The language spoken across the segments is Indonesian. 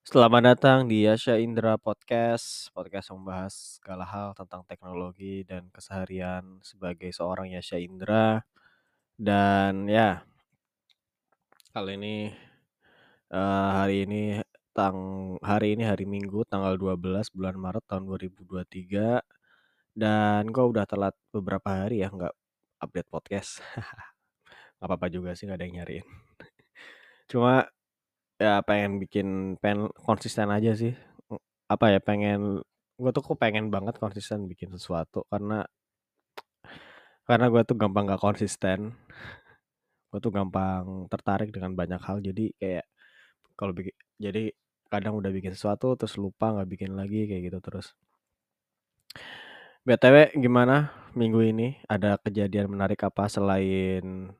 Selamat datang di Yasha Indra Podcast, podcast yang membahas segala hal tentang teknologi dan keseharian sebagai seorang Yasha Indra. Dan ya, kali ini uh, hari ini tang hari ini hari Minggu tanggal 12 bulan Maret tahun 2023 dan gue udah telat beberapa hari ya nggak update podcast. Gak apa-apa juga sih gak ada yang nyariin. Cuma ya pengen bikin pengen konsisten aja sih. Apa ya pengen gue tuh kok pengen banget konsisten bikin sesuatu karena karena gue tuh gampang gak konsisten. Gue tuh gampang tertarik dengan banyak hal. Jadi kayak kalau bikin jadi kadang udah bikin sesuatu terus lupa nggak bikin lagi kayak gitu terus. Btw gimana minggu ini? Ada kejadian menarik apa selain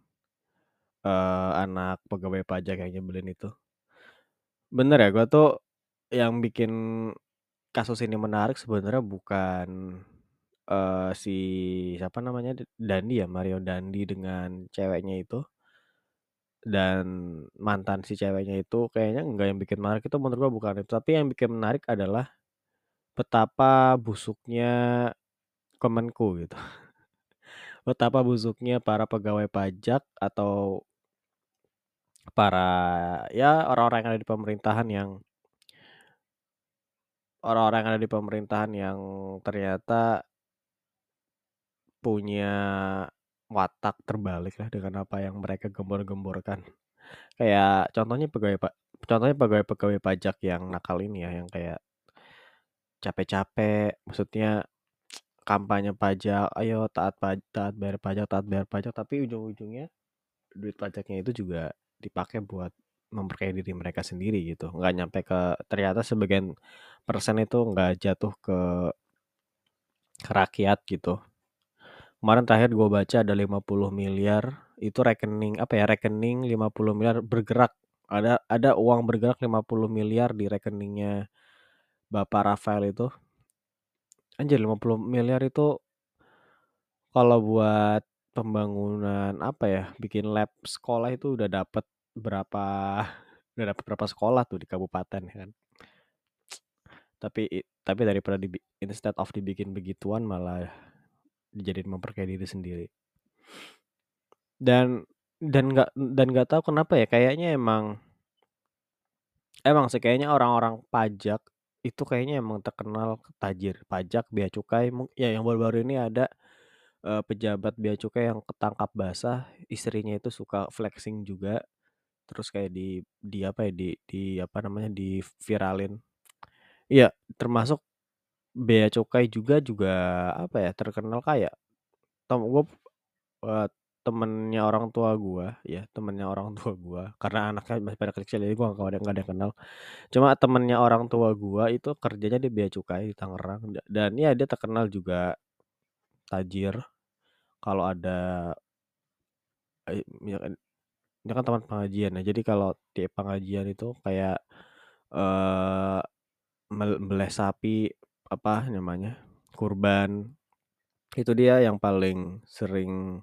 uh, anak pegawai pajak yang nyebelin itu bener ya gue tuh yang bikin kasus ini menarik sebenarnya bukan uh, si siapa namanya Dandi ya Mario Dandi dengan ceweknya itu. Dan mantan si ceweknya itu kayaknya enggak yang bikin menarik itu menurut gua bukan itu. Tapi yang bikin menarik adalah betapa busuknya Kemenku gitu. Betapa busuknya para pegawai pajak atau para ya orang-orang yang ada di pemerintahan yang orang-orang yang ada di pemerintahan yang ternyata punya watak terbalik lah dengan apa yang mereka gembor-gemborkan. Kayak contohnya pegawai pak contohnya pegawai-pegawai pajak yang nakal ini ya, yang kayak capek-capek, maksudnya kampanye pajak, ayo taat pajak, taat bayar pajak, taat bayar pajak, tapi ujung-ujungnya duit pajaknya itu juga dipakai buat memperkaya diri mereka sendiri gitu. Nggak nyampe ke ternyata sebagian persen itu nggak jatuh ke ke rakyat gitu. Kemarin terakhir gue baca ada 50 miliar itu rekening apa ya rekening 50 miliar bergerak. Ada ada uang bergerak 50 miliar di rekeningnya Bapak Rafael itu. Anjir 50 miliar itu kalau buat pembangunan apa ya bikin lab sekolah itu udah dapat berapa udah dapat berapa sekolah tuh di kabupaten ya kan? Tapi tapi daripada di instead of dibikin begituan malah dijadiin memperkaya diri sendiri. Dan dan nggak dan nggak tahu kenapa ya kayaknya emang emang sih kayaknya orang-orang pajak itu kayaknya emang terkenal tajir. Pajak bea cukai ya yang baru-baru ini ada uh, pejabat bea cukai yang ketangkap basah istrinya itu suka flexing juga terus kayak di di apa ya di di apa namanya di viralin. Iya termasuk bea cukai juga juga apa ya terkenal kaya tem gue uh, temennya orang tua gue ya temennya orang tua gue karena anaknya masih pada kecil jadi gue gak ada nggak ada yang kenal. Cuma temennya orang tua gue itu kerjanya di bea cukai di Tangerang dan ya dia terkenal juga tajir. Kalau ada ya kan ini kan teman pengajian ya jadi kalau di pengajian itu kayak eh sapi apa namanya kurban itu dia yang paling sering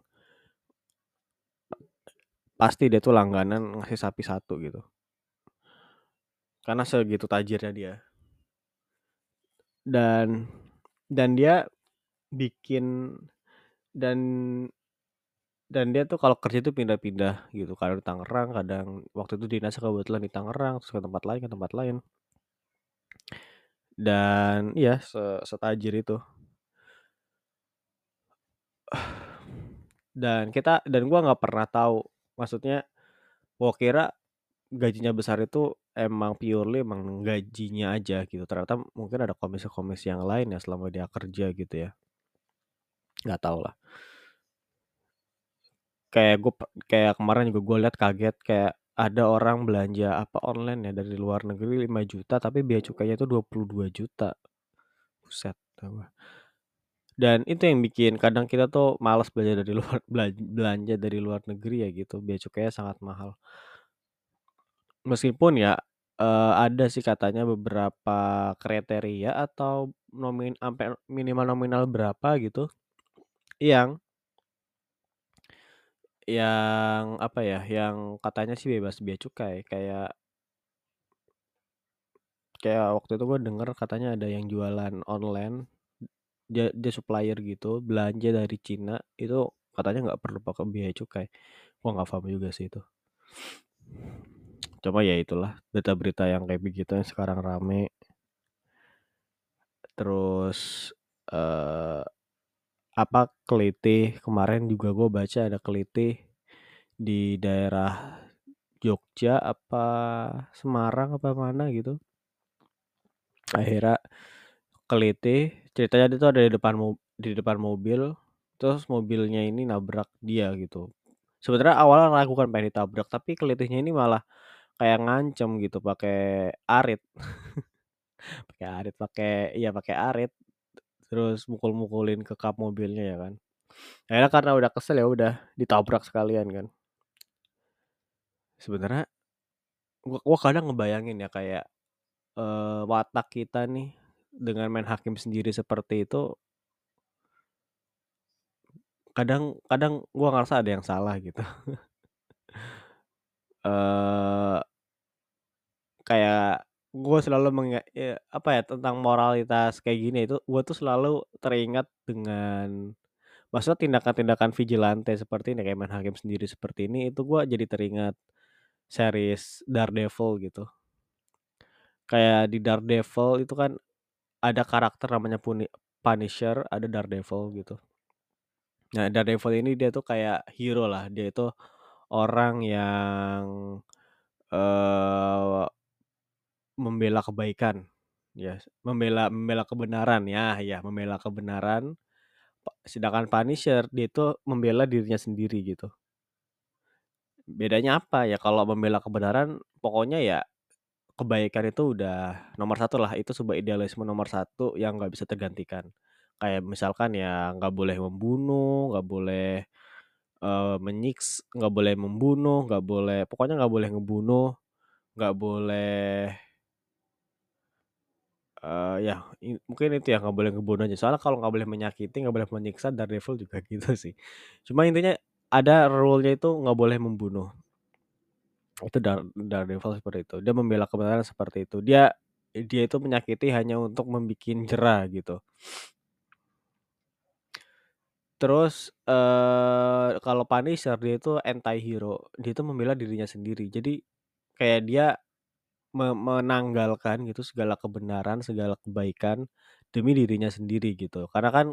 pasti dia tuh langganan ngasih sapi satu gitu. Karena segitu tajirnya dia. Dan dan dia bikin dan dan dia tuh kalau kerja tuh pindah-pindah gitu kadang di Tangerang kadang waktu itu dinas kebetulan di Tangerang terus ke tempat lain ke tempat lain. Dan iya setajir itu. Dan kita dan gua nggak pernah tahu maksudnya gua kira gajinya besar itu emang purely emang gajinya aja gitu. Ternyata mungkin ada komisi-komisi yang lain ya selama dia kerja gitu ya. Nggak tahu lah kayak gue kayak kemarin juga gue liat kaget kayak ada orang belanja apa online ya dari luar negeri 5 juta tapi biaya cukainya itu 22 juta. Buset gue dan itu yang bikin kadang kita tuh malas belanja dari luar belanja dari luar negeri ya gitu biaya cukainya sangat mahal. Meskipun ya uh, ada sih katanya beberapa kriteria atau nomin sampai minimal nominal berapa gitu yang yang apa ya yang katanya sih bebas biaya cukai kayak kayak waktu itu gue denger katanya ada yang jualan online dia dia supplier gitu belanja dari Cina itu katanya nggak perlu pakai biaya cukai. Gua nggak paham juga sih itu. Coba ya itulah berita-berita yang kayak begitu yang sekarang rame. Terus eh apa kelitih. Kemarin juga gue baca ada kelitih di daerah Jogja apa Semarang apa mana gitu. Akhirnya kelitih ceritanya itu ada di depan di depan mobil terus mobilnya ini nabrak dia gitu. Sebenarnya awalnya ragukan pengen ditabrak tapi kelitihnya ini malah kayak ngancem gitu pakai arit. Pakai arit pakai iya pakai arit terus mukul-mukulin ke kap mobilnya ya kan. Akhirnya karena udah kesel ya udah ditabrak sekalian kan. Sebenarnya gua, gua kadang ngebayangin ya kayak eh, watak kita nih dengan main hakim sendiri seperti itu kadang kadang gua ngerasa ada yang salah gitu. Eh kayak gue selalu mengingat ya, apa ya tentang moralitas kayak gini itu gue tuh selalu teringat dengan maksudnya tindakan-tindakan vigilante seperti ini kayak main hakim sendiri seperti ini itu gue jadi teringat series Daredevil gitu. Kayak di Daredevil itu kan ada karakter namanya Puni- Punisher ada Daredevil gitu. Nah Daredevil ini dia tuh kayak hero lah dia itu orang yang eh membela kebaikan ya membela membela kebenaran ya ya membela kebenaran sedangkan Punisher dia itu membela dirinya sendiri gitu. Bedanya apa ya kalau membela kebenaran pokoknya ya kebaikan itu udah nomor satu lah itu sebuah idealisme nomor satu yang nggak bisa tergantikan. Kayak misalkan ya nggak boleh membunuh nggak boleh eh, menyiks nggak boleh membunuh nggak boleh pokoknya nggak boleh ngebunuh nggak boleh ya i mungkin itu ya nggak boleh ngebunuh aja, soalnya kalau nggak boleh menyakiti, nggak boleh menyiksa, Daredevil juga gitu sih. Cuma intinya ada rule-nya itu nggak boleh membunuh. Itu Dare Daredevil seperti itu. Dia membela kebenaran seperti itu. Dia dia itu menyakiti hanya untuk membikin jera gitu. Terus, eee, kalau Punisher dia itu anti-hero, dia itu membela dirinya sendiri. Jadi kayak dia me menanggalkan gitu segala kebenaran, segala kebaikan demi dirinya sendiri gitu. Karena kan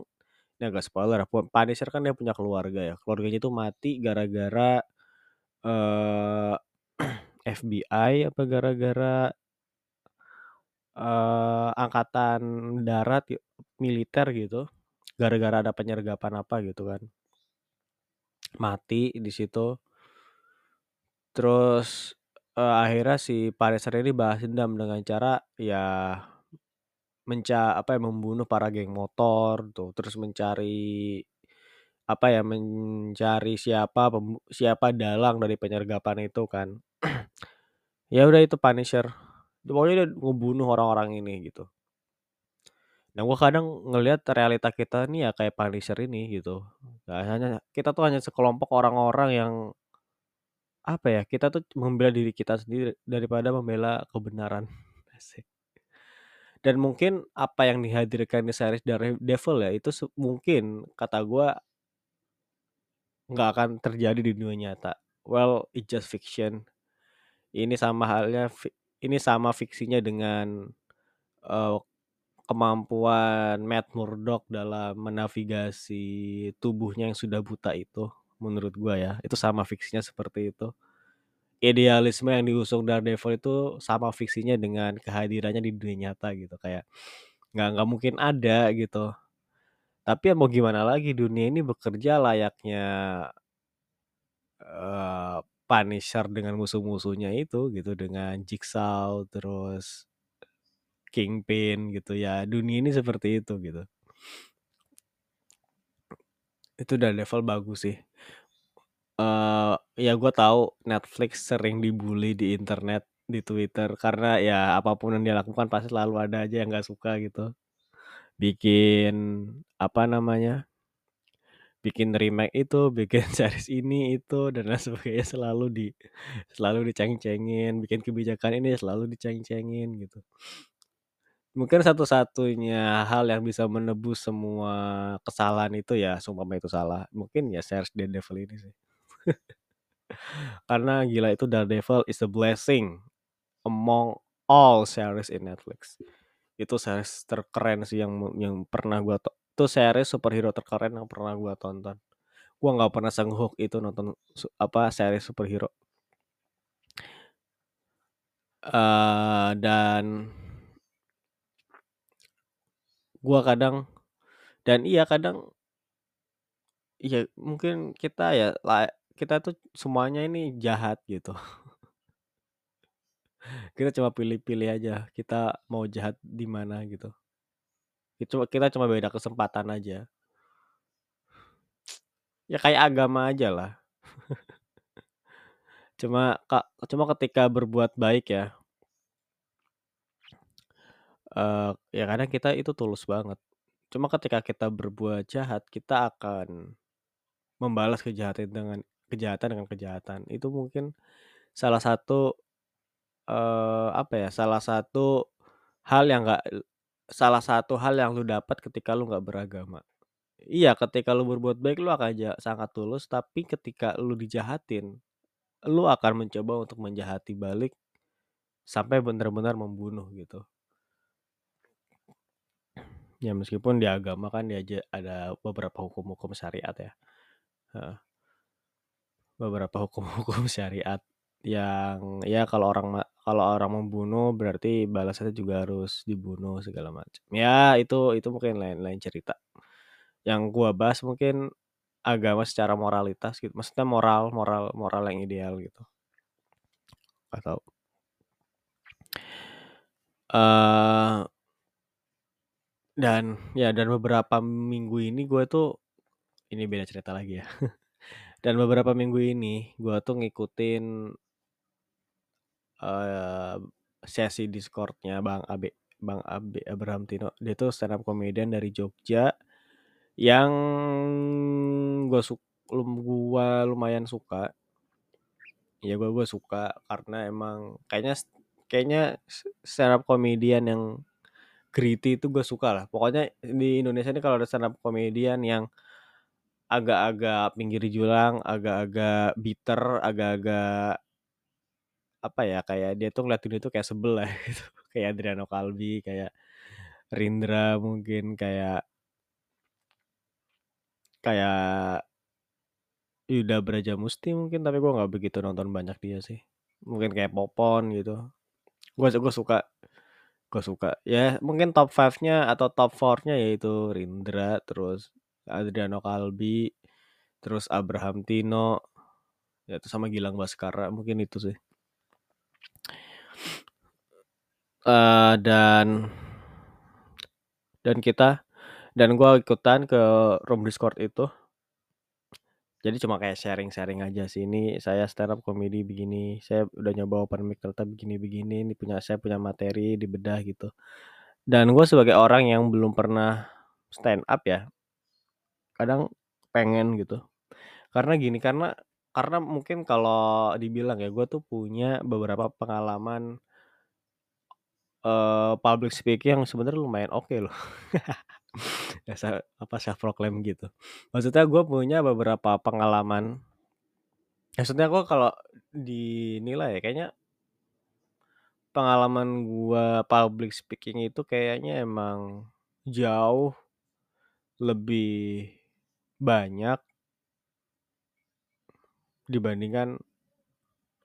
ini agak spoiler ya, pu Punisher kan dia punya keluarga ya, keluarganya itu mati gara-gara, eee, FBI apa gara-gara, eee, angkatan darat militer gitu, gara-gara ada penyergapan apa gitu kan, mati di situ. Terus, eee, akhirnya si Punisher ini balas dendam dengan cara ya menca apa ya, membunuh para geng motor tuh, terus mencari apa ya, mencari siapa siapa dalang dari penyergapan itu kan. Ya udah itu Punisher, pokoknya dia ngebunuh orang-orang ini gitu. Nah gua kadang ngelihat realita kita nih ya kayak Punisher ini gitu. Nggak hanya kita tuh hanya sekelompok orang-orang yang apa ya, kita tuh membela diri kita sendiri daripada membela kebenaran. Dan mungkin apa yang dihadirkan di series Daredevil ya itu mungkin kata gua nggak akan terjadi di dunia nyata. Well, it's just fiction. Ini sama halnya, ini sama fiksinya dengan eh, kemampuan Matt Murdock dalam menavigasi tubuhnya yang sudah buta itu. Menurut gua ya, itu sama fiksinya seperti itu. Idealisme yang diusung Daredevil itu sama fiksinya dengan kehadirannya di dunia nyata gitu. Kayak nggak nggak mungkin ada gitu. Tapi ya mau gimana lagi dunia ini bekerja layaknya eee, Punisher dengan musuh-musuhnya itu gitu, dengan Jigsaw, terus Kingpin gitu ya, dunia ini seperti itu gitu. Itu Daredevil bagus sih. Eee, ya gue tahu Netflix sering dibully di internet, di Twitter karena ya apa pun yang dia lakukan pasti selalu ada aja yang nggak suka gitu. Bikin apa namanya, bikin remake itu, bikin series ini itu dan lain sebagainya selalu di selalu diceng-cengin, bikin kebijakan ini selalu diceng-cengin gitu. Mungkin satu-satunya hal yang bisa menebus semua kesalahan itu ya seumpama itu salah, mungkin ya series Daredevil ini sih. Karena gila itu Daredevil is a blessing among all series in Netflix. Itu series terkeren sih yang yang pernah gua itu series superhero terkeren yang pernah gua tonton. Gua nggak pernah sanggup itu nonton apa series superhero. Uh, dan gua kadang dan iya kadang iya mungkin kita ya kita tuh semuanya ini jahat gitu. kita cuma pilih-pilih aja kita mau jahat di mana gitu. Itu kita cuma beda kesempatan aja. Ya kayak agama aja lah. cuma kak cuma ketika berbuat baik ya uh, ya kadang kita itu tulus banget. Cuma ketika kita berbuat jahat kita akan membalas kejahatan dengan kejahatan dengan kejahatan. Itu mungkin salah satu uh, apa ya salah satu hal yang nggak salah satu hal yang lu dapat ketika lu nggak beragama. Iya ketika lu berbuat baik lu akan aja sangat tulus tapi ketika lu dijahatin lu akan mencoba untuk menjahati balik sampai benar-benar membunuh gitu Ya meskipun di agama kan dia ada beberapa hukum-hukum syariat ya. Beberapa hukum-hukum syariat yang ya kalau orang kalau orang membunuh berarti balasannya juga harus dibunuh segala macam. Ya itu itu mungkin lain-lain cerita. Yang gua bahas mungkin agama secara moralitas gitu. Maksudnya moral moral moral yang ideal gitu. Atau uh, dan ya dan beberapa minggu ini gue tuh ini beda cerita lagi ya. dan beberapa minggu ini gue tuh ngikutin uh, sesi Discordnya Bang Abe Bang Abe Abraham Tino. Dia tuh stand up comedian dari Jogja yang gue suka gua lumayan suka. Ya gue gue suka karena emang kayaknya kayaknya stand up comedian yang gritty itu gue suka lah. Pokoknya di Indonesia ini kalau ada stand up comedian yang agak-agak pinggir julang, agak-agak bitter, agak-agak apa ya kayak dia tuh ngeliat dunia tuh kayak sebel lah gitu. kayak Adriano Kalbi, kayak Rindra mungkin kayak kayak Yuda Braja Musti mungkin tapi gue nggak begitu nonton banyak dia sih mungkin kayak Popon gitu gue gue suka gue suka. Ya mungkin top 5-nya atau top 4-nya yaitu Rindra terus Adriano Kalbi terus Abraham Tino ya itu sama Gilang Baskara mungkin itu sih. Uh, dan dan kita dan gue ikutan ke room discord itu jadi cuma kayak sharing-sharing aja sih ini saya stand up comedy begini saya udah nyoba open mic ternyata begini-begini ini punya saya punya materi di bedah gitu. Dan gue sebagai orang yang belum pernah stand up ya kadang pengen gitu. Karena gini karena karena mungkin kalau dibilang ya gue tuh punya beberapa pengalaman uh, public speaking yang sebenarnya lumayan oke okay loh ya apa self proclaim gitu. Maksudnya gue punya beberapa pengalaman. Maksudnya gue kalau dinilai ya kayaknya pengalaman gue public speaking itu kayaknya emang jauh lebih banyak dibandingkan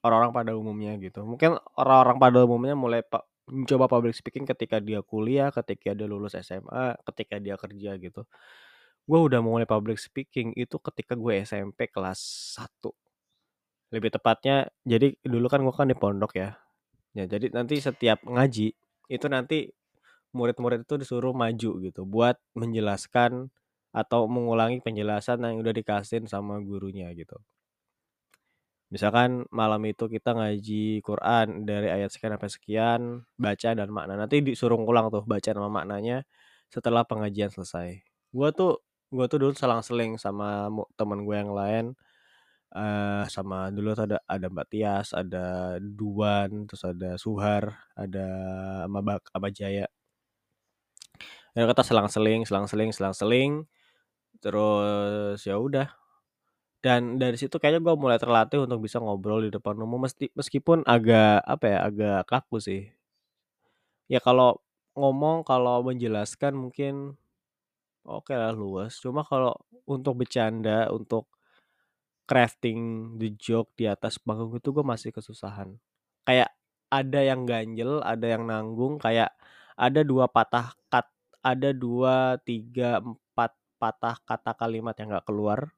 orang-orang pada umumnya gitu. Mungkin orang-orang pada umumnya mulai mencoba public speaking ketika dia kuliah, ketika dia lulus SMA, ketika dia kerja gitu. Gue udah mulai public speaking itu ketika gue SMP kelas 1. Lebih tepatnya, jadi dulu kan gue kan di pondok ya. Ya, jadi nanti setiap ngaji itu nanti murid-murid itu disuruh maju gitu buat menjelaskan atau mengulangi penjelasan yang udah dikasih sama gurunya gitu. Misalkan malam itu kita ngaji Quran dari ayat sekian sampai sekian, baca dan makna. Nanti disuruh ngulang tuh baca nama maknanya setelah pengajian selesai. Gua tuh gua tuh dulu selang-seling sama teman gue yang lain. Uh, sama dulu ada ada Mbak Tias, ada Duan, terus ada Suhar, ada Mabak Abajaya. Ya kata selang-seling selang-seling selang-seling, terus ya udah. Dan dari situ kayaknya gue mulai terlatih untuk bisa ngobrol di depan umum mesti meskipun agak apa ya, agak kaku sih. Ya kalau ngomong, kalau menjelaskan mungkin oke lah luas, cuma kalau untuk bercanda, untuk crafting the joke di atas panggung itu gue masih kesusahan. Kayak ada yang ganjel, ada yang nanggung, kayak ada dua patah kat ada dua, tiga, empat patah kata kalimat yang nggak keluar.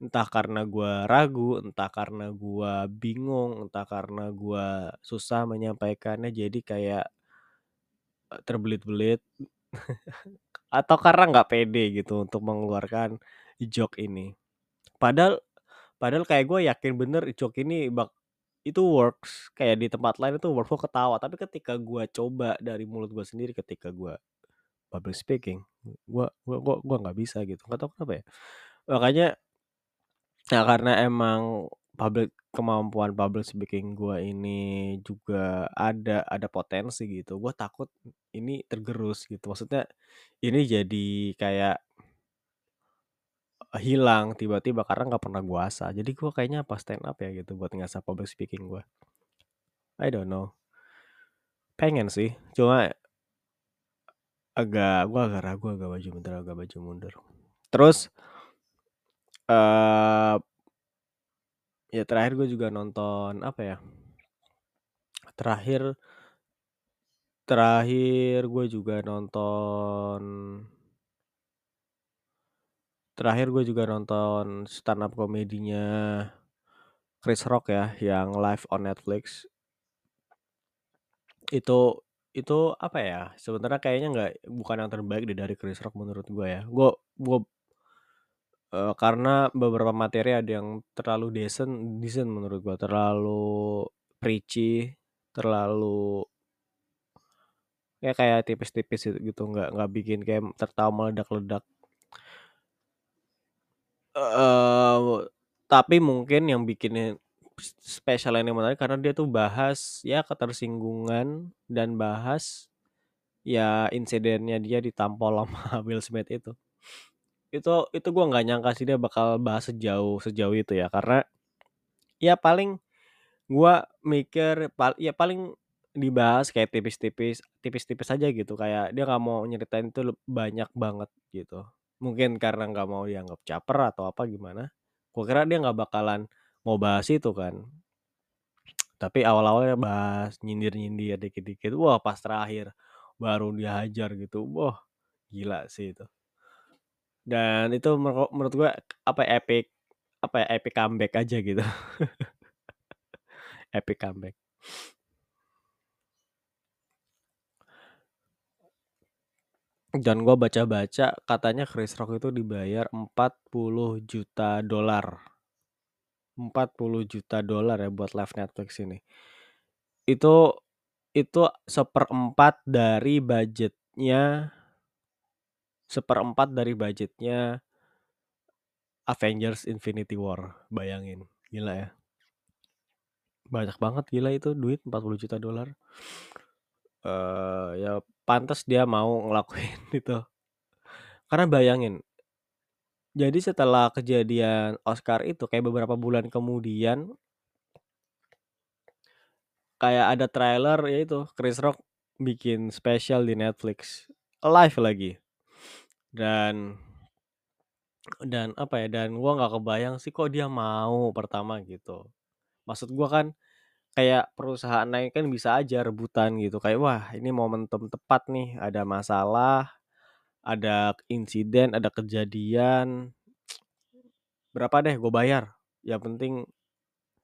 Entah karena gue ragu, entah karena gue bingung, entah karena gue susah menyampaikannya jadi kayak terbelit-belit atau karena nggak pede gitu untuk mengeluarkan joke ini. Padahal padahal kayak gue yakin bener joke ini bak itu works kayak di tempat lain itu works gue ketawa tapi ketika gue coba dari mulut gue sendiri ketika gue public speaking gue gue gue nggak bisa gitu nggak tahu kenapa ya makanya ya karena emang public kemampuan public speaking gue ini juga ada ada potensi gitu gue takut ini tergerus gitu. Maksudnya ini jadi kayak hilang tiba-tiba karena nggak pernah gue asah. Jadi gue kayaknya apa stand up ya gitu buat ngasah public speaking gue I don't know. Pengen sih cuma agak gue agak ragu agak maju mundur agak maju mundur. Terus eh ya terakhir gue juga nonton apa ya terakhir terakhir gue juga nonton terakhir gue juga nonton stand up komedinya Chris Rock ya yang live on Netflix. Itu itu apa ya sebenarnya kayaknya nggak bukan yang terbaik deh dari Chris Rock menurut gue ya. Gue gue karena beberapa materi ada yang terlalu decent decent menurut gue terlalu preachy terlalu ya kayak tipis-tipis gitu. Nggak nggak bikin kayak tertawa meledak-ledak. Uh, tapi mungkin yang bikinnya spesial ini menarik karena dia tuh bahas ya ketersinggungan dan bahas ya insidennya dia ditampol sama Will Smith itu itu itu gue nggak nyangka sih dia bakal bahas sejauh sejauh itu ya. Karena ya paling gue mikir ya paling dibahas kayak tipis-tipis tipis-tipis aja gitu. Kayak dia nggak mau nyeritain itu banyak banget gitu. Mungkin karena nggak mau dianggap caper atau apa gimana gue kira dia nggak bakalan mau bahas itu kan. Tapi awal-awalnya bahas nyindir-nyindir dikit-dikit wah pas terakhir baru dihajar gitu wah gila sih itu dan itu menurut, gue apa epic apa ya epic comeback aja gitu. Epic comeback. Dan gue baca-baca katanya Chris Rock itu dibayar 40 juta dolar. 40 juta dolar ya buat live Netflix ini. Itu itu seperempat dari budgetnya seperempat dari budgetnya Avengers Infinity War bayangin. Gila ya. Banyak banget gila itu duit 40 juta dolar. Uh, ya pantas dia mau ngelakuin itu. Karena bayangin jadi setelah kejadian Oscar itu kayak beberapa bulan kemudian kayak ada trailer yaitu Chris Rock bikin spesial di Netflix live lagi dan dan apa ya dan gua nggak kebayang sih kok dia mau pertama gitu. Maksud gua kan kayak perusahaan lain kan bisa aja rebutan gitu kayak wah ini momentum tepat nih ada masalah ada insiden ada kejadian berapa deh gue bayar? Yang penting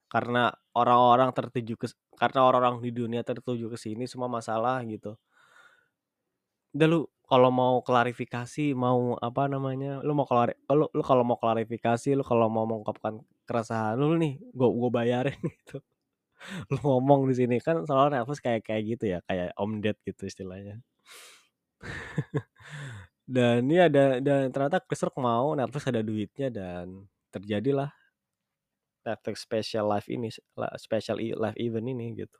karena orang-orang tertuju ke karena orang-orang di dunia tertuju ke sini semua masalah gitu udah lu kalau mau klarifikasi mau apa namanya lu mau klari lu, lu kalau mau klarifikasi lu kalau mau mengungkapkan keresahan lu nih gue gue bayarin gitu. Lu ngomong di sini kan soalnya Netflix kayak kayak gitu ya kayak om ded gitu istilahnya. Dan ini ada dan ternyata Chris Rock mau Netflix ada duitnya dan terjadilah Netflix special live ini special live event ini gitu.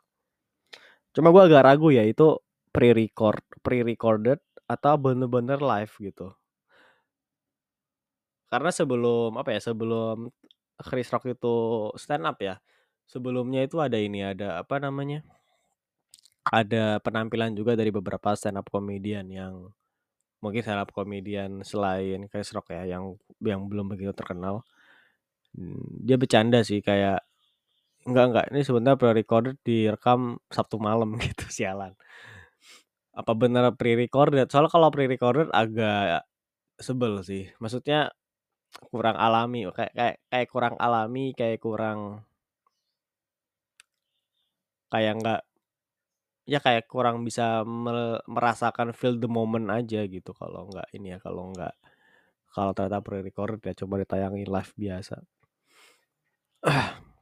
Cuma gue agak ragu ya itu pre-record pre-recorded atau bener-bener live gitu. Karena sebelum apa ya, sebelum Chris Rock itu stand up ya, sebelumnya itu ada ini, ada apa namanya, ada penampilan juga dari beberapa stand up comedian yang mungkin stand up comedian selain Chris Rock ya, yang yang belum begitu terkenal. Mmm, dia bercanda sih kayak, "Enggak enggak, ini sebenarnya pre-recorded direkam Sabtu malam," gitu, sialan. Apa bener pre-recorded? Soalnya kalau pre-recorded agak sebel sih, maksudnya kurang alami, kayak kayak kayak kurang alami, kayak kurang kayak nggak ya kayak kurang bisa me merasakan feel the moment aja gitu kalau nggak ini ya, kalau nggak kalau ternyata pre-recorded ya coba ditayangin live biasa.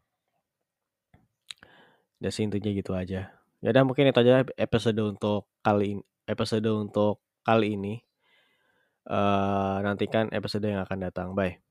Ya sih intinya gitu aja. Ya udah mungkin itu aja episode untuk kali in episode untuk kali ini. Eee, nantikan episode yang akan datang. Bye.